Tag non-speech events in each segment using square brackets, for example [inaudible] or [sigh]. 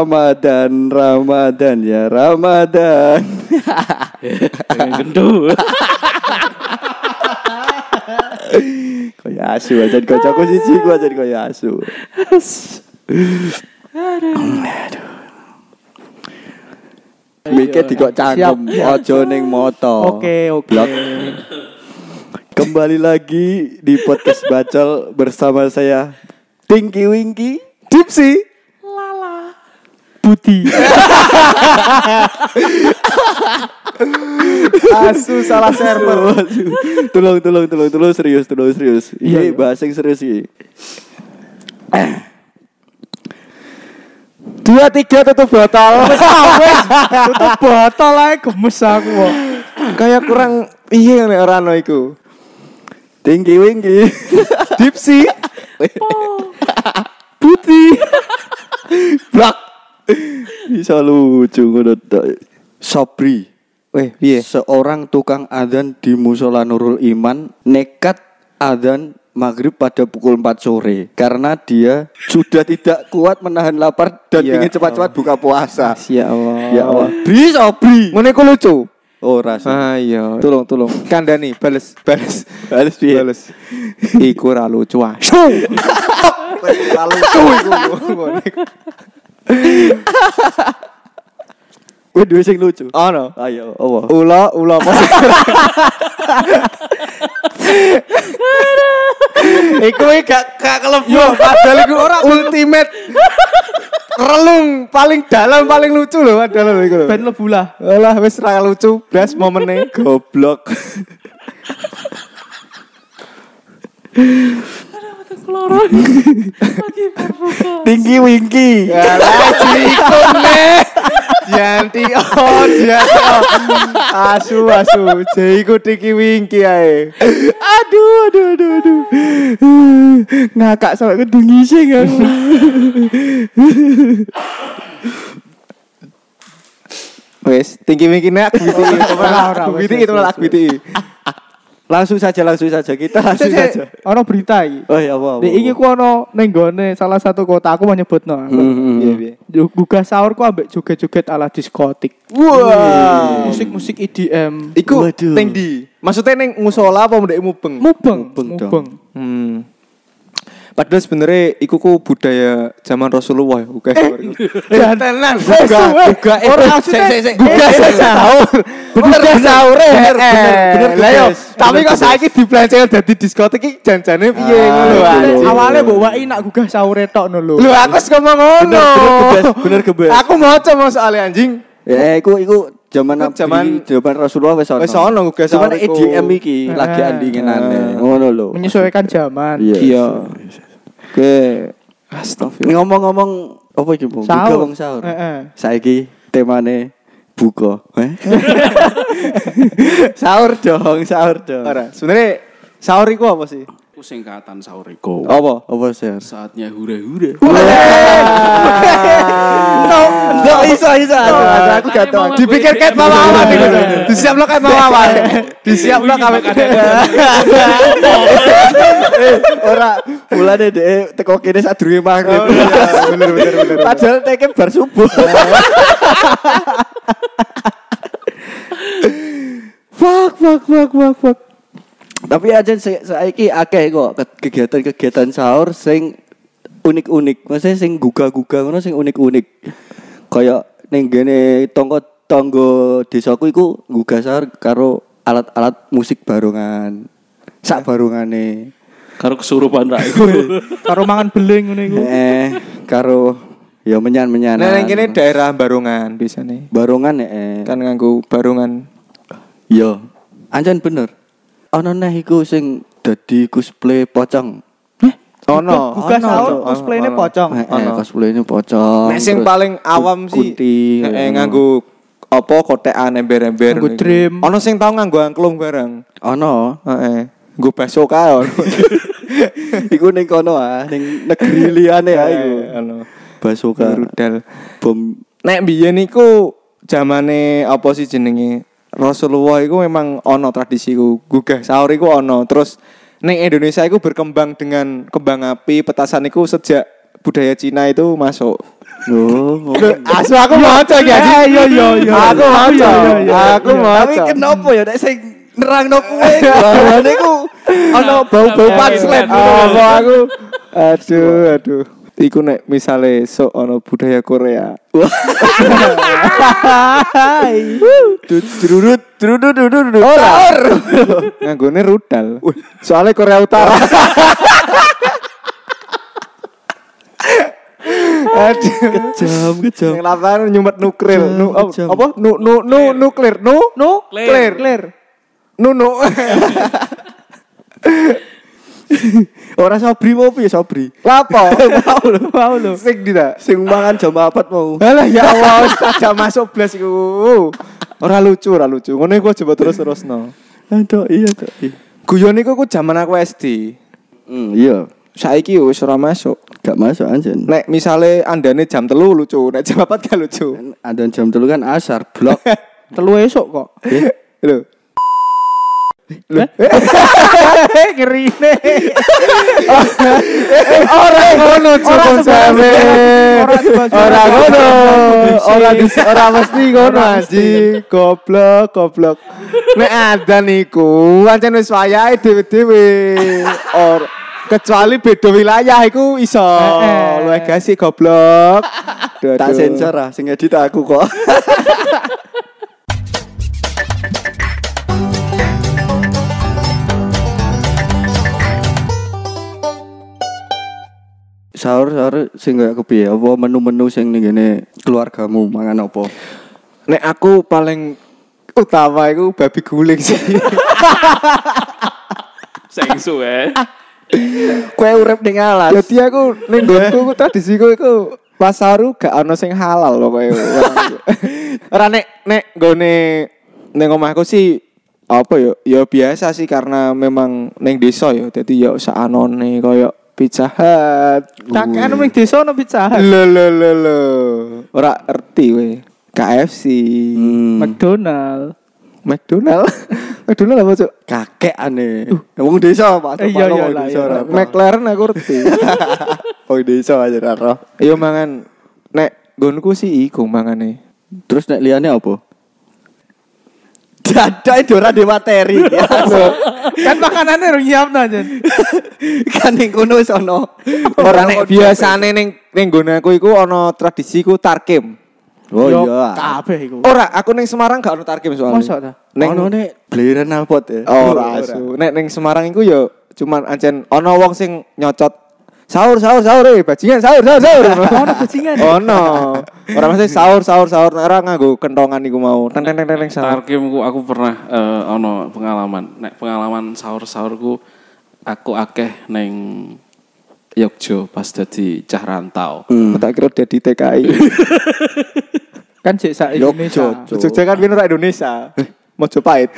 Ramadan, Ramadan ya Ramadan. Gendut. Kaya asu aja kocokku siji gua jadi kaya asu. Aduh. Mikir di kok cangkem, ojo ning moto. Oke, oke. Kembali lagi di podcast Bacol bersama saya Tinky Winky Dipsy Budi. Asu salah server. tolong tolong tolong tolong serius tolong serius Iya, ini iya. bahasa yang serius sih [clears throat] Dua tiga tutup botol. [laughs] Ah, tutup botol ae gemes aku kok. kayak kurang iya nek ora ono iku tinggi winggi dipsi [laughs] putih blak bisa lucu ngono tok. Sobri Weh, piye? seorang tukang adzan di musola Nurul Iman nekat adzan maghrib pada pukul 4 sore karena dia sudah tidak kuat menahan lapar dan Ya ingin cepat-cepat buka puasa. Ya Allah. Ya Allah. Bri Sobri. Ngene lucu. Oh rasa. Ah iya, tolong tolong. Kandani bales bales Bales piye? bales. Iku ra lucu ah. [laughs] Ra lucu iku. Wih duwe sing lucu. Ono. Ayo, apa? Ula ula apa? iku gak gak kelebu. Padahal iku ora ultimate. Relung paling dalam paling lucu loh padahal lho iku lho. Ben lebu lah. Alah wis ra lucu, blas momennya. [laughs] Goblok. Tinggi wingki. Alah jikun nih. Janti oh janti oh. Asu asu. Jiku tiki wingki ae. Aduh, aduh, aduh, aduh. Ngakak sampai kudu ngising aku. Wes, tinggi wingki nek aku wes, itu wes, aku biti. Langsung saja, langsung saja. Kita [laughs] langsung saja. Ono berita iki. Oh ya, apa? Di iki ku ono ning gone salah satu kota aku mau nyebutno. Iya, iya. Gugah sahur ku ambek joget-joget ala diskotik. Wah. Musik-musik EDM. Iku ning ndi? Maksudnya ning musola apa ndek mubeng? Mubeng, mubeng. Hmm. Padahal sebenarnya iku ku budaya zaman Rasulullah ya, bukan Dan tenan, buka, buka, Orang maksudnya buka sahur, buka sahur, bener, bener, Lah yo, Guys. tapi Bener, kok saiki diplenceng dadi diskotik iki janjane piye Ah, ngono iya. anjing. Awalnya mbok wae nak gugah sahur tok no lho. Lu aku wis ngomong ngono. Bener, bener, gebes, bener. Aku mau soalnya anjing. Ya, iku iku zaman Nabi, zaman- zaman Rasulullah wis ono. Wis ono gugah Cuman sahur iku. EDM iki lagi Ah. andingenane. Ngono lho. Menyesuaikan zaman. Iya. Oke. Astagfirullah. Ngomong-ngomong apa iki, Bung? Buka wong sahur. Heeh. Saiki temane buka. [laughs] Sahur dong, sahur dong. Ora, sebenarnya sahur iku apa sih? Aku singkatan sahuriko. Apa? Apa sahur? Saatnya hura-hura. Yo iso iso aku ada aku gak tau. Dipikir ket mawawan iku. Disiapno ket mawawan. Disiapno kawet. Ora mulane dhek teko kene sadurunge maghrib. Bener bener bener. Padahal teke bar subuh. [laughs] fuck fuck fuck fuck fuck. Tapi aja sa- saiki akeh kok ke- kegiatan-kegiatan sahur sing unik-unik. Maksudnya sing gugah-gugah ngono sing unik-unik. kaya ning gene tonggo tonggo desaku iku nggugah sahur karo alat-alat musik barongan. Sak barongane. Karo kesurupan ra iku. [laughs] Karo mangan beling ngono iku. Eh, karo ya menyan-menyan. Nah, kene daerah Barongan biasane. barongan eh. Kan nganggo Barongan. Ya, ancen bener. Ana neh iku sing dadi cosplay pocong. Ono. Buka sahur ono, cosplaynya pocong. Eh, eh, Ono. cosplaynya pocong. Nek sing paling awam sih kunti, eh, ngono. nganggo apa kotekan ember-ember. Nganggo dream. Ono sing tau nganggo angklung bareng. Ono. Heeh. Nggo baso kae ono. [laughs] iku ning kono ah, ning negeri liyane ah iku. Eh, Ono. Basuka Rudal. bom Nek biyen iku zamane apa sih jenenge? Rasulullah iku memang ono tradisi ku gugah sahur iku ono. Terus ning Indonesia iku berkembang dengan kembang api petasan iku sejak budaya Cina itu masuk. Oh, Asu aku maca ya. Iya, iya, iya. Aku maca. Iya, iya, iya. Aku Iya. maca. Tapi kenapa ya nek sing nerangno kuwe bawane ku ana bau-bau panslet. Aku aku aduh aduh. Iku nek misale sok ono budaya Korea. Durut durut. Ora. Nganggone rudal. Soalnya Korea Utara. Aduh. Kejam, kejam. Yang lapangan nyumet nuklir. Nu, oh, apa? Nu, nu, nu, nuklir. Nu, clear. clear. Nu, nu. [laughs] [laughs] Ora sobri mau piye sobri? Lapo? [laughs] Mau lho, mau lho. Sing tidak. Sing mangan jam 4 mau. Alah ya Allah, tidak masuk blas iku. Ora lucu, ora lucu. Ngono iku coba terus-terus no. Aduh, iya kok. Guyon iku ku zaman aku SD. Hmm, iya. Saiki wis ora masuk. Gak masuk anjen. Nek misale andane jam telu lucu, nek jam 4 gak lucu. Ada jam telu kan asar blok. [laughs] Telu esuk kok. Lho. [laughs] Ngerine. Ora ngono cukup sampe. Ora ngono. Ora dis- ora mesti ngono anjing. Goblok, goblok. Nek ada niku, pancen wis wayahe dhewe-dhewe. Or kecuali beda wilayah iku iso. Eh, eh. Luwih gasi goblok. Tak sensor ah, sing edit aku kok. [laughs] sahur sahur sing gak kepiye apa menu-menu sing ning ngene keluargamu mangan apa Nek aku paling utama iku babi guling sih. [laughs] Sing suwe. kue urip ning alas Jadi aku ning nggonku ku tradisiku iku pasaru gak ono sing halal pokoke. [laughs] Ora nek nek nggone ning omahku sih apa ya ya biasa sih karena memang ning desa ya dadi ya saanone koyo Pizza Hut. Cakean ning desa ono pizza Hut. Lho lho lho lho. Ora ngerti we. KFC, Hmm, McDonald. McDonald. [laughs] McDonald apa cuk? kakek aneh wong desa Pak iya, iya lah, iya. McLaren aku ngerti. [laughs] wong desa aja ora roh. Iya mangan nek nggonku sih iku mangane. terus nek liyane apa Dada itu ora di materi Kan makanannya rung nyiapno jen. [laughs] kan ning kono wis ono Ora nek biasane ning ning nggon aku iku ana tradisi ku tarkim. oh iya Kabeh iku. Ora, aku ning Semarang gak ono tarkim soalnya. Mosok ta? Ning ono nek alpot ya ora asu. Nek ning Semarang iku yo cuman ancen ono wong sing nyocot sahur sahur sahur eh bajingan sahur sahur sahur. Ono bajingan. [laughs] Ono. Ora mesti sahur sahur sahur ora nganggo kentongan iku mau. Teng teng teng teng teng sahur. Tarkimku aku pernah eh, ono pengalaman. Nek pengalaman sahur-sahurku aku akeh neng Yogyo pas dadi cah rantau. Hmm. Tak kira dadi TKI. [laughs] Kan cek sak Yo, Indonesia. Cuk. Jogja kan ora Indonesia. Mojopahit.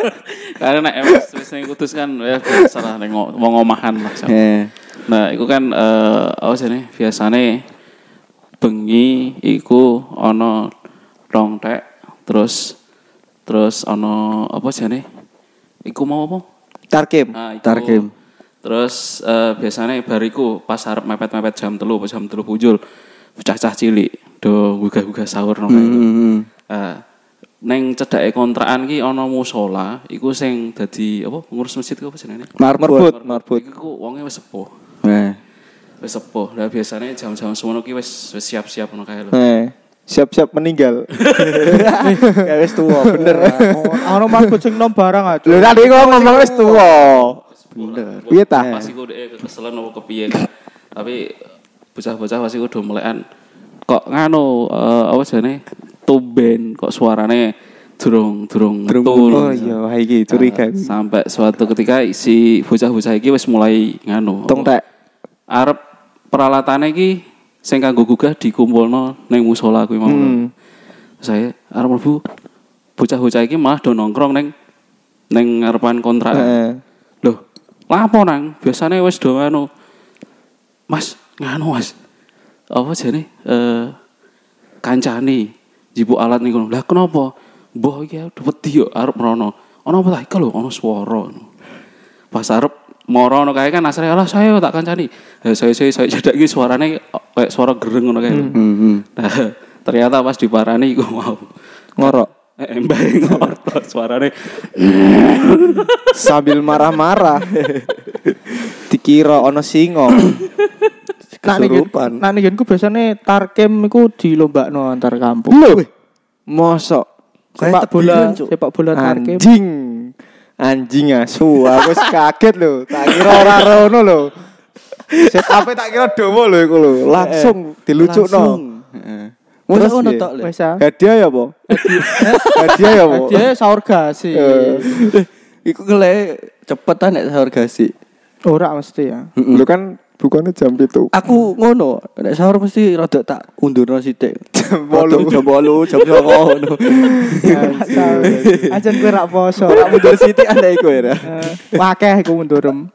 [laughs] Karena nek wis ning Kudus kan ya biasa lah ning ngo- wong omahan lah. Eh Nah, iku kan eh apa sih nih? Biasane bengi iku ana rongtek terus terus ana apa sih nih? Iku mau apa? Tarkim. Nah, iku. Tarkim. Terus eh, biasanya bariku pas arep mepet-mepet jam telu jam telu bujul cah-cah cilik do gugah-gugah sahur hmm, hmm. Neng cedake kontrakan ki ana musola iku sing dadi apa pengurus masjid ku apa jenenge? marbot Marbot. Iku wonge wis sepuh. eh Wis sepuh. Lah biasanya jam-jam semono ki wis wis siap-siap ngono kae lho. Eh. siap-siap meninggal. [laughs] Ya wis tuwa bener. Ono marbot sing nom barang aja. Lho tadi kok ngomong wis tuwa. Bener. Piye ta? Pasti ku dhek kekeselan apa kepiye. Tapi bocah-bocah pasti kudu melekan kok nganu eh, apa jane tumben kok suarane durung durung metu. Oh iya, wah iki curiga. Nah, sampai suatu ketika si bocah-bocah iki wis mulai nganu Tong tek. arep peralatane iki sing kanggo gugah dikumpulno ning musola kuwi mau. Hmm. Saya arep mlebu bocah-bocah iki malah do nongkrong ning ning ngarepan kontrak. Heeh. Loh, lapo nang? Biasanya wis do anu. Mas, nganu Mas. Apa jane? Eh kancane jipuk alat niku. Lah kenapa? Mbah iki aku wedi yo arep merono. Ana apa ta? Iki lho ana swara. Pas arep moro kae kan asale lah saya tak kancani. Eh saya saya saya cedak iki suarane kayak suara gereng ngono kae. Hmm. Nah, ternyata pas diparani iku mau. Ngorok Eh, mbah [laughs] ngorok suarane sambil marah-marah. [laughs] Dikira ono singo. [coughs] Kesurupan. nak nih ku biasanya tarkem iku dilombakno antar kampung. Lho. Mosok Sepak bola, sepak bola tarkem. anjing. Anjing asu, aku kaget lho. Tak kira ora rono lho. Set apa tak kira dowo lho iku lho. Langsung dilucukno. Langsung. Heeh. Masa Terus ono tok lho. Ah. Hadiah ya, Po? Hadiah ya, Po? Dia sahur gasi. Eh, Iku ngele cepetan nek sahur gasi. Ora mesti ya. Lu kan bukannya jam itu. Aku ngono, nek sahur mesti rada tak undurno sithik. [laughs] Jam wolu. jam 8, jam 9 ngono. [laughs] Ajan kowe rak poso. Ora mundur sithik ana iku ya. Eh, Wakeh iku mundurem.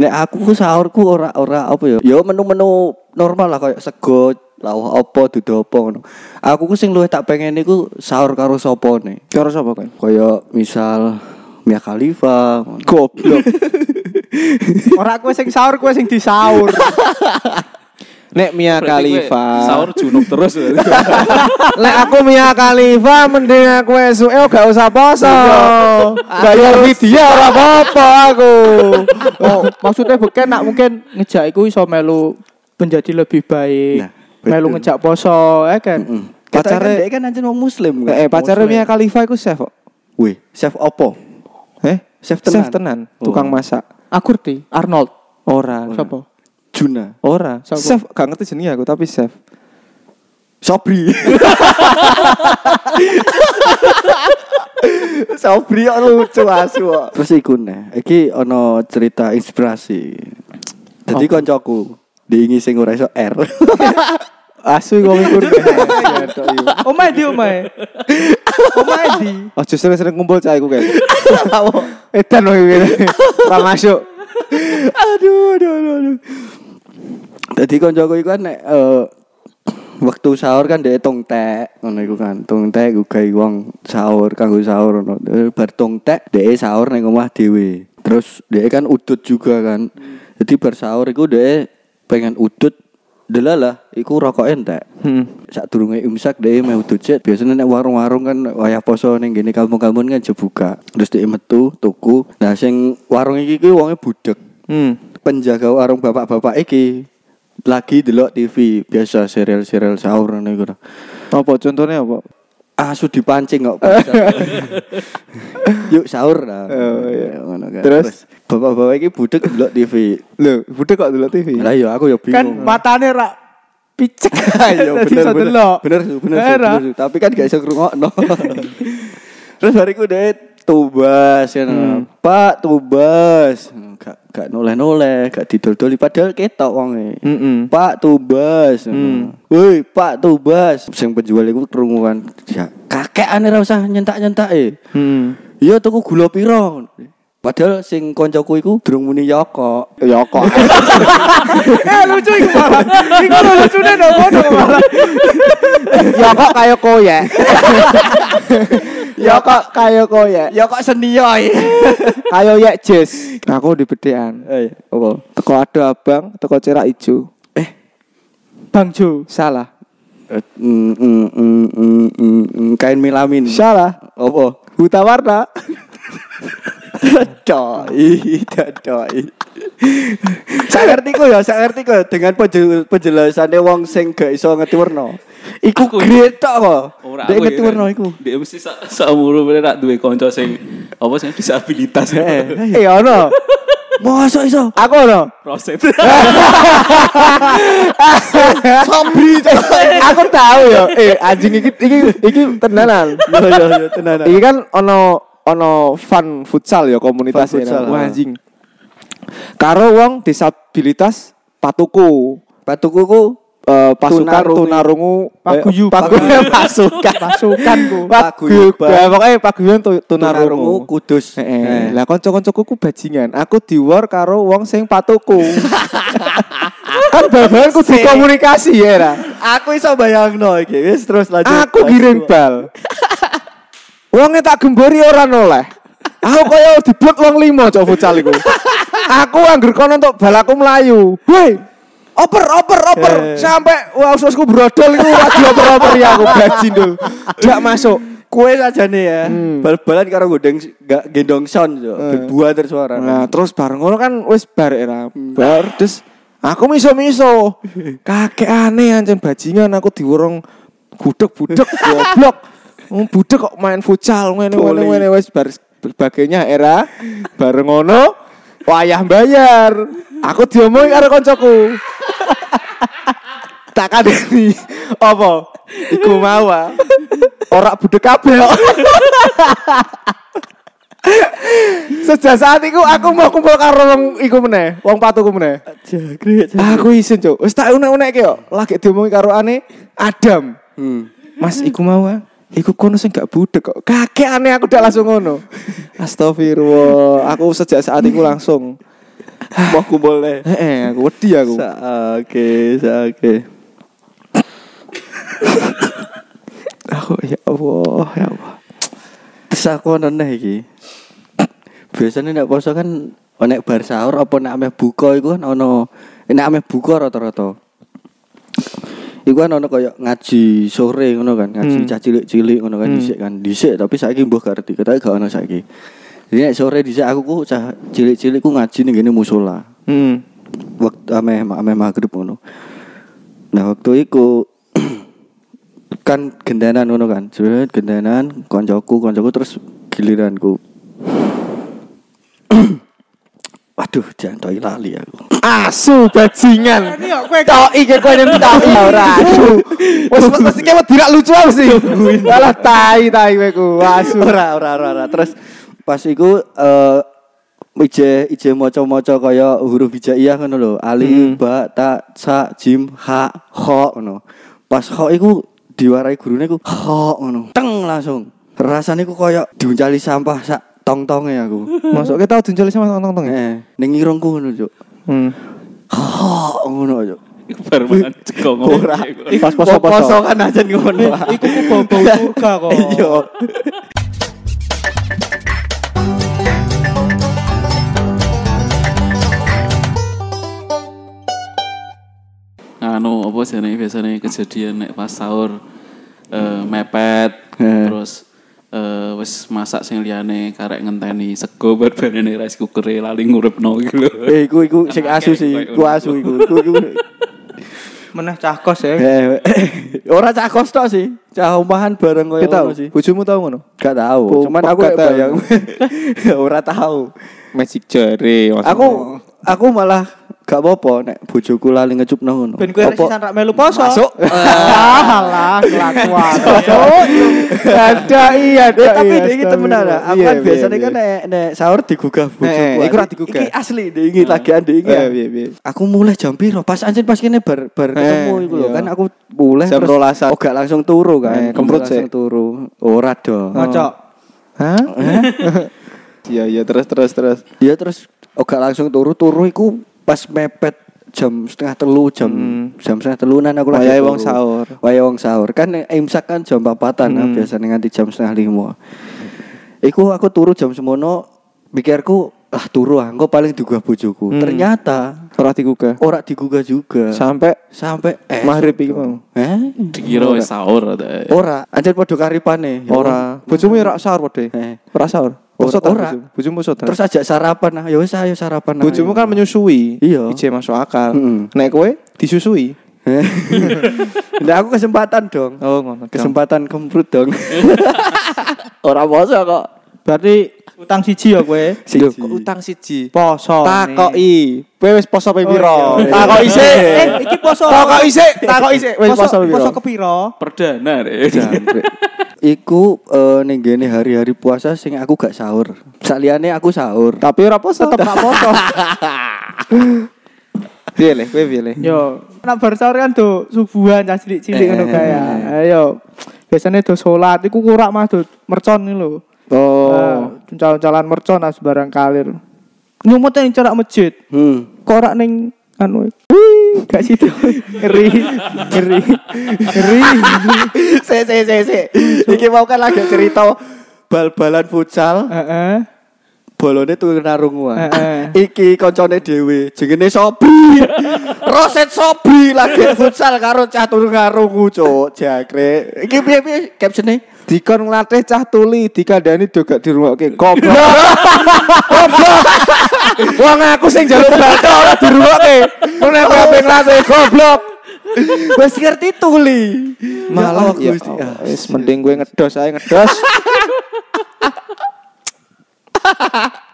Nek aku ku sahurku ora ora apa ya? Ya menu-menu normal lah kayak sego, lawah apa, dudu apa ngono. Aku ku sing luwih tak pengen iku sahur karo sapa nih. Cara sapa kan? Kayak misal Mia Khalifa, ngono. Goblok. [laughs] Ora kowe sing sahur kowe sing disaur. Nek Mia Khalifa. Sahur junub terus. [laughs] Lek aku Mia Khalifa mending aku esuke gak usah poso. Bayar video ora apa-apa aku. Oh, maksudnya bukan nak mungkin ngejak iku iso melu menjadi lebih baik. Nah, melu ngejak poso, ya kan? Heeh. Pacare- Pacare kan anjen wong muslim kan. Eh pacare Mia Khalifa iku chef kok. Wih, chef opo? Eh, Chef chef tenan. tenan, tukang Oh. masak. Aku ngerti, Arnold. Ora. Siapa? Juna. Ora. Siapa? Chef gak ngerti jenenge aku tapi chef. Sobri. [laughs] Sobri kok lucu asu kok. Terus iku nih, iki ono cerita inspirasi. Jadi koncoku diingi sing ora iso R. [laughs] Asu wong iku. Omae di omae. Omae di. Oh justru sering ngumpul cah iku kan. [laughs] Edan wong iki. Ora masuk. aduh, aduh, aduh, aduh. Jadi koncoku iku kan nek eh, waktu sahur kan dia tong tek ngono iku kan. Tong tek gue gawe wong sahur kanggo sahur ngono. Eh, Bar tong tek dia sahur ning omah dhewe. Terus dia kan udut juga kan. Jadi bar sahur iku dia pengen udut delalah iku rokok entek. Hmm. Sak durunge imsak dia mau udut cet. Biasanya nek warung-warung kan wayah poso ning gini kampung-kampung kan jebuka. Terus dia metu tuku. Nah sing warung iki kuwi wonge budek Hmm. penjaga warung bapak-bapak iki lagi delok TV biasa serial-serial sahur ngono iku. Apa contohnya apa? Asu dipancing kok. [laughs] Yuk sahur lah. Oh, iya. Ngono kan. Terus? bapak-bapak iki budek delok TV. Lho, budek kok dulu TV. Lah iya aku ya Kan bingung. matane rak picek. [laughs] Iya Dadi bener bener. delok. Bener bener bener. Tapi kan gak iso ngrungokno. [laughs] Terus bariku deh tubas kan. Pak tubas. Gak gak noleh-noleh, gak didol-doli padahal ketok wonge. Heeh. Pak Tubas. Hmm. Woi, Pak Tubas. Sing penjual iku krungu kan. Ya, kakek ane ra usah nyentak-nyentak e. Heeh. Iya tuku gula piro. Padahal sing koncoku iku durung muni Yoko. Ya kok. [laughs] Eh lucu iku malah. Iku lucune ndok ngono malah. Ya kok kaya koyek. [laughs] Ya kok kaya koyek. Ya kok senior. Kayo yek Jess. Aku di bedean. Eh, apa? Teko ada abang, teko cerak ijo. Bang Jo. Salah. Eh, mm, mm, mm, mm, mm, mm, kain melamin. Salah. Apa? Buta warna. [laughs] Doi, doi. Saya ngerti kok ya, saya ngerti kok dengan penjel- penjelasannya wong sing gak iso ngeturno. Iku Aku- great tok kok. Ora Dek aku ya, ngeturno iku. Dia mesti saumur bener rak duwe kanca sing apa sih disabilitas. Eh ono. Masa iso? Aku ono. Proses. [laughs] Sabri Aku tahu ya. Eh anjing iki iki iki tenanan. Yo yo yo tenan. Iki kan ono ono fun futsal ya komunitas futsal, ya. Wah anjing. Karo wong disabilitas patuku. Batuku ku Eh, pasukan Tunarungu. tunarungu Paguyuban. paguyuban [laughs] pasukan Pasukanku. [laughs] paguyuban Paguyuban. pokoknya paguyuban tu- tunarungu tunarungu kudus. Heeh. Lah kanca-kancaku ku bajingan. Aku diwor karo wong sing patuku. [laughs] kan bal-balan kudu komunikasi ya ra. Aku iso bayangno iki. Wis terus lanjut. Aku giring bal. Wonge tak gembori ora noleh. Aku kaya diblok wong limo cok futsal iku. Aku anggur kono untuk bal aku melayu. Woi. Oper, oper, oper. Eh. Sampai wah ususku brodol iku lagi oper-oper ya aku bajindul. Gak masuk. Kue saja nih ya. Hmm. Bal-balan karo gendeng gak gendong sound yo. Berbuah terus suara. Nah, terus bareng ngono kan wis bar era. Bar terus aku miso-miso. Kakek aneh ancen bajingan aku diworong budek-budek goblok. Wong budek kok main futsal ngene ngene ngene wis bar sebagainya era bareng ngono wayah bayar. Aku diomongi karo koncoku. [laughs] tak kadeni apa iku mau ora budek kabeh. [laughs] Sejak saat itu aku mau kumpul karo wong iku meneh, wong patuku meneh. Jagret. Aku isin, Cuk. Wis tak unek-unek yo. Lagi diomongi karo ane Adam. Hmm. Mas, iku mau ah. Iku kono sing gak budek kok. Kakek aneh aku udah langsung ngono. [laughs] Astagfirullah. Aku sejak saat itu langsung. [laughs] Mau kumpul nih. Heeh, aku wedi aku. Oke, oke. [laughs] Aku ya Allah, ya Allah. Terus aku nonton iki. Biasanya nek poso kan nek bar sahur apa nek ameh buka iku kan ono nek ameh buka rata-rata. Iku kan ono koyo ngaji sore ngono kan, ngaji Hmm. cah cilik-cilik ngono kan Hmm. dhisik kan. Dhisik tapi saiki mbuh gak ngerti, tapi gak ono saiki. Jadi sore dhisik aku ku cah cilik-cilik ku ngaji ning ngene musola. Hmm. Waktu ameh ameh maghrib ngono. Nah, waktu iku [clears throat] kan gendanan ngono kan. Jret gendanan koncoku, koncoku terus giliranku. [clears throat] Waduh, jangan lali aku. Asu bajingan. Ini kok kowe Tok iki kowe ning tok ora asu. Wes mesti kayak tidak lucu mesti. Alah tai tai kowe ku. Asu. ora, ora, ora. Terus pas iku eh ije ije maca-maca kaya huruf hijaiyah ngono lho. Alif, ba, ta, sa, jim, ha, kha ngono. Pas kha iku diwarai gurune iku kha ngono. Teng langsung. Rasane iku kaya diuncali sampah sak tong-tonge aku. [laughs] Masuk kita tahu dincoli sama tong-tong ya. Eh, ning irungku ngono, Cuk. Hmm. Kha ngono, Cuk. Iku bar mangan. Ora. Pas poso-poso. kan aja ngono. Iku ku bau-bau surga kok. [laughs] Iya. anu apa sih nih biasanya kejadian nek pas sahur eh, mepet Eh. terus eh, wis masak sing liyane karek ngenteni sego barbarene rice cooker lali ngurepno iki lho. Eh, iku iku sing asu sih, iku asu iku. Iku iku. Meneh cah kos ya. Eh, ora cah kos tok sih. Cah omahan bareng koyo ngono sih. Bojomu tahu ngono? Gak tahu, Oh, cuman aku bayang [laughs] ora tahu. Magic jari maksudnya. Aku aku malah gak apa-apa nek bojoku lali ngecupno ngono. Ben kowe resisan rak melu poso. Masuk. [laughs] Alah, kelakuan. [laughs] ada iya, Eh, ada tapi iya, iki temenan lah. Aku Iya, kan iya, biasanya iya. kan nek nek sahur digugah bojoku. Iku ora digugah. Iki asli iki lagian dia iki. Iya, iya. Aku mulai jam piro? Pas anjir pas kene bar bar ketemu Eh, iku lho iya. kan aku mulai Jam terus rolasan. Oh, gak langsung turu kan. Eh, kemprut langsung sih. turu. Ora dong. Ngocok. Hah? [laughs] Iya, iya, terus terus terus. Dia terus oh gak langsung turu turu iku pas mepet jam setengah telu jam Hmm. jam setengah telunan aku lagi Wayahe turu. wong sahur. Wayahe wong sahur kan imsak kan jam papatan Hmm. biasanya nganti jam setengah lima iku aku turu jam semono pikirku ah turu ah engko paling digugah bojoku Hmm. ternyata Ora digugah. ora digugah juga Sampai sampai eh maghrib iki mau. eh Dikira wis sahur ta. ora anjir padha karipane Ya Ora. Bojomu ora sahur padhe. Eh. Ora sahur. Poso ta Ora. bojomu? Ta? Terus ajak sarapan nah, ya wis ayo sarapan. nah. bojomu kan menyusui. Iya. Ije masuk akal. Mm-mm. Nek kowe disusui. [laughs] Nah aku kesempatan dong. Oh, ngono. Kesempatan kemprut dong. [laughs] Ora poso kok. Berarti utang siji ya kowe. Siji. Utang siji. Poso. Takoki. Kowe wis poso ping piro? Oh, iya. Takoki sik. Eh, iki poso. Takoki sik, takoki sik. Wis Poso ping poso piro? kepiro? Perdana. Jangkrik. Iku eh, ning gene hari-hari puasa sing aku gak sahur. Saliyane aku sahur. Tapi ora poso. Tetep gak poso. [laughs] Piye le, kowe piye le? Yo, nak bar sahur kan do subuhan cah cilik-cilik ngono kae. ya. Ayo. Biasanya do salat iku kurak mah do mercon iki lho. Oh. calon-calon mercon as barang kalir. Nyumut ning cerak masjid. Hmm. Kok ora ning anu Wih, gak situ. Ngeri, ngeri, ngeri. Se se se se. Iki mau kan lagi cerita bal-balan futsal, Heeh. bolone tuh narung wae. Heeh. Iki koncone dhewe, jenenge Sobri. Roset Sobri lagi futsal karo cah turu ngarungu, Cuk. Jangkrik. Iki piye-piye captione? Dikon nglatih cah tuli dikandani do gak dirungokke. Goblok. Goblok. Wong aku sing njaluk batok ora dirungokke. Ngono aku ape nglatih goblok. Wes ngerti tuli. Malah ya Gusti. Allah, wis mending gue ngedos ae ngedos. [laughs]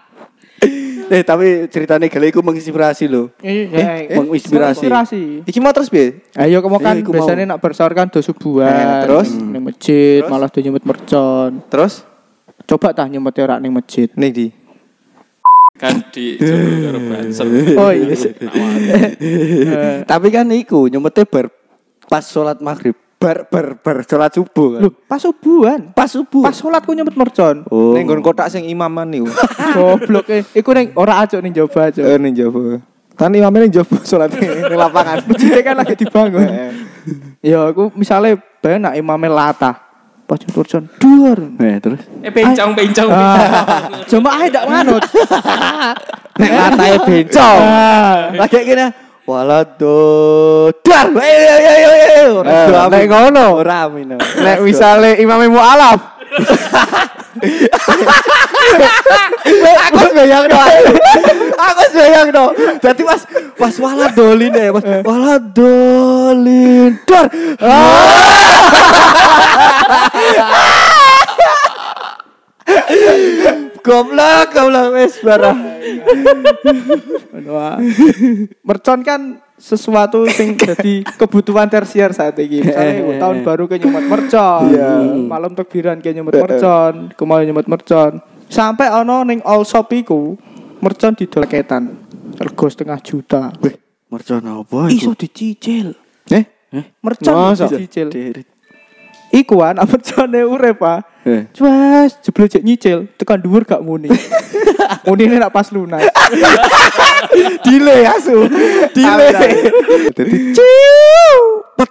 Eh tapi ceritanya gale iku menginspirasi lho. Iya, Eh, menginspirasi. Inspirasi. Iki mau terus piye? Ayo kamu kan Iya, iku mau. biasanya nak bersahur kan do subuhan. Eh, terus? ning masjid Terus? malah do nyemut mercon. Terus Coba tah nyemut ora ning masjid. nih di. Kan di karo. Oh iya. [laughs] Tapi kan iku nyemete bar pas sholat maghrib. Bar bar bar sholat subuh kan. Loh, pas subuhan. pas subuh. Pas salat ku nyemut mercon. Oh. Ning nggon kotak sing imaman niku. [laughs] Goblok e. Iku ning ora acuk ning jaba acuk. Eh ning jaba. Kan imamnya ning jaba salat [laughs] ning lapangan. Masjidnya kan lagi dibangun. Ya aku misalnya bayang nak imamnya lata. Pas mercon. Duar. Eh terus. Eh bencong bencong. Ah, Cuma ae ndak manut. [laughs] Nek latae bencong. Ah. Lagi gini. Walado dar. Ayo ayo ayo ayo. Eh, ngono. Ora amin. Nek misale imame mualaf. [laughs] aku bayang no. aku bayang no. Jadi pas pas waladolin ya, pas waladolin dar. [laughs] Goblok, goblok wes barah. Mercon kan sesuatu sing [laughs] jadi kebutuhan tersier saat ini. Misalnya tahun baru ke nyemot mercon, malam takbiran ke nyemot mercon, kemarin nyemot mercon. Sampai ono ning all shop iku mercon didol ketan. Rego setengah juta. Mercon apa Iso dicicil. Eh? Mercon Masa? dicicil. Iku an mercone [laughs] urip, Pak. Cuas, jebul cek nyicil, tekan dhuwur gak muni. [laughs] Munine nak pas lunas. [laughs] Delay asu. Delay. Dadi ciu. Pet.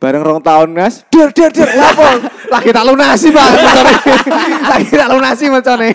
Bareng rong tahun, Mas. Der der der. Lapo? Lagi tak lunasi, Bang. Lagi tak lunasi macane.